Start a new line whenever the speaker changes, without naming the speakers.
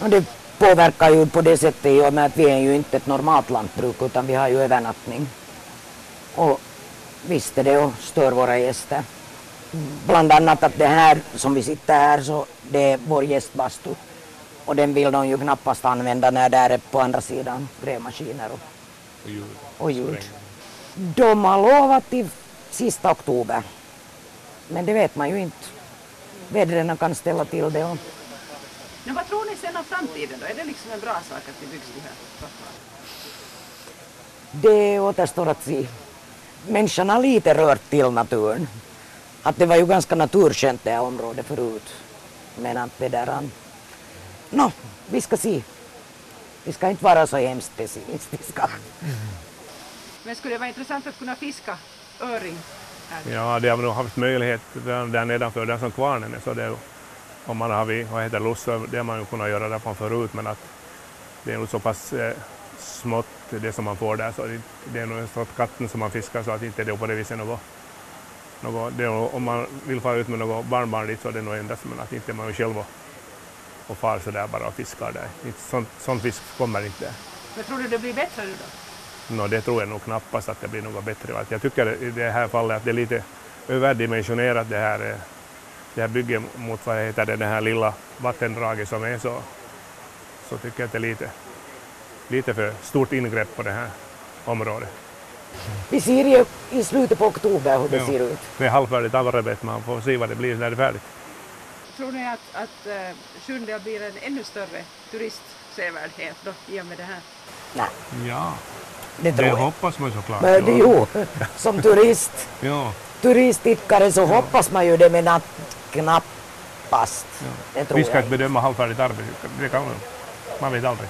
Och det påverkar ju på det sättet i och med att vi är ju inte ett normalt lantbruk utan vi har ju övernattning. Och visst är det och stör våra gäster. Bland annat att det här som vi sitter här så det är vår gästbastu. Och den vill de ju knappast använda när det är på andra sidan grävmaskiner och,
Och ljud.
och ljud. De har lovat till sista oktober. Men det vet man ju inte. Vädren kan ställa till det. Och
Men vad tror ni sen om framtiden då? Är det liksom en bra sak att det byggs de här trottoarerna?
Det återstår att se. Människan har lite rört till naturen. Att det var ju ganska naturskönt det här området förut. Men att det där... um, Nå, vi ska se. Vi ska inte vara så hemskt pessimistiska.
Men skulle det vara intressant att kunna fiska öring här?
Ja, det har vi nog haft möjlighet där, där nedanför, där som kvarnen är. Så det, är- om man har vid, vad heter loss, så det har man ju kunnat göra där från förut, men att det är nog så pass eh, smått det som man får där, så det, det är nog en sorts katten som man fiskar, så att inte det är på det viset något, något det nog- om man vill fara ut med något barnbarn dit så är det nog endast, men att inte man ju själv och, och far så där bara och fiskar där. Inte, sånt, sån fisk kommer inte där.
Men tror du det blir bättre nu då?
Nå, det tror jag nog knappast att det blir något bättre. Jag tycker i det här fallet att det är lite överdimensionerat det här, eh, det här bygget mot vad heter det, det här lilla vattendraget som är så, så tycker jag att det är lite, lite för stort ingrepp på det här området.
Vi ser ju i slutet på oktober hur det
Ja.
ser ut.
Det är halvfärdigt arbete, man får se vad det blir när det är färdigt.
Tror ni att, att uh, Sjundeå blir en ännu större turistsevärdhet då i och med det här?
Nej,
Ja,
det tror jag.
hoppas man såklart.
Men det, jo, som turist,
Ja,
turistidkare så hoppas man ju det men att knappast. Det tror
vi ska
jag
inte bedöma halvfärdigt arbete, det kan man, man vet aldrig.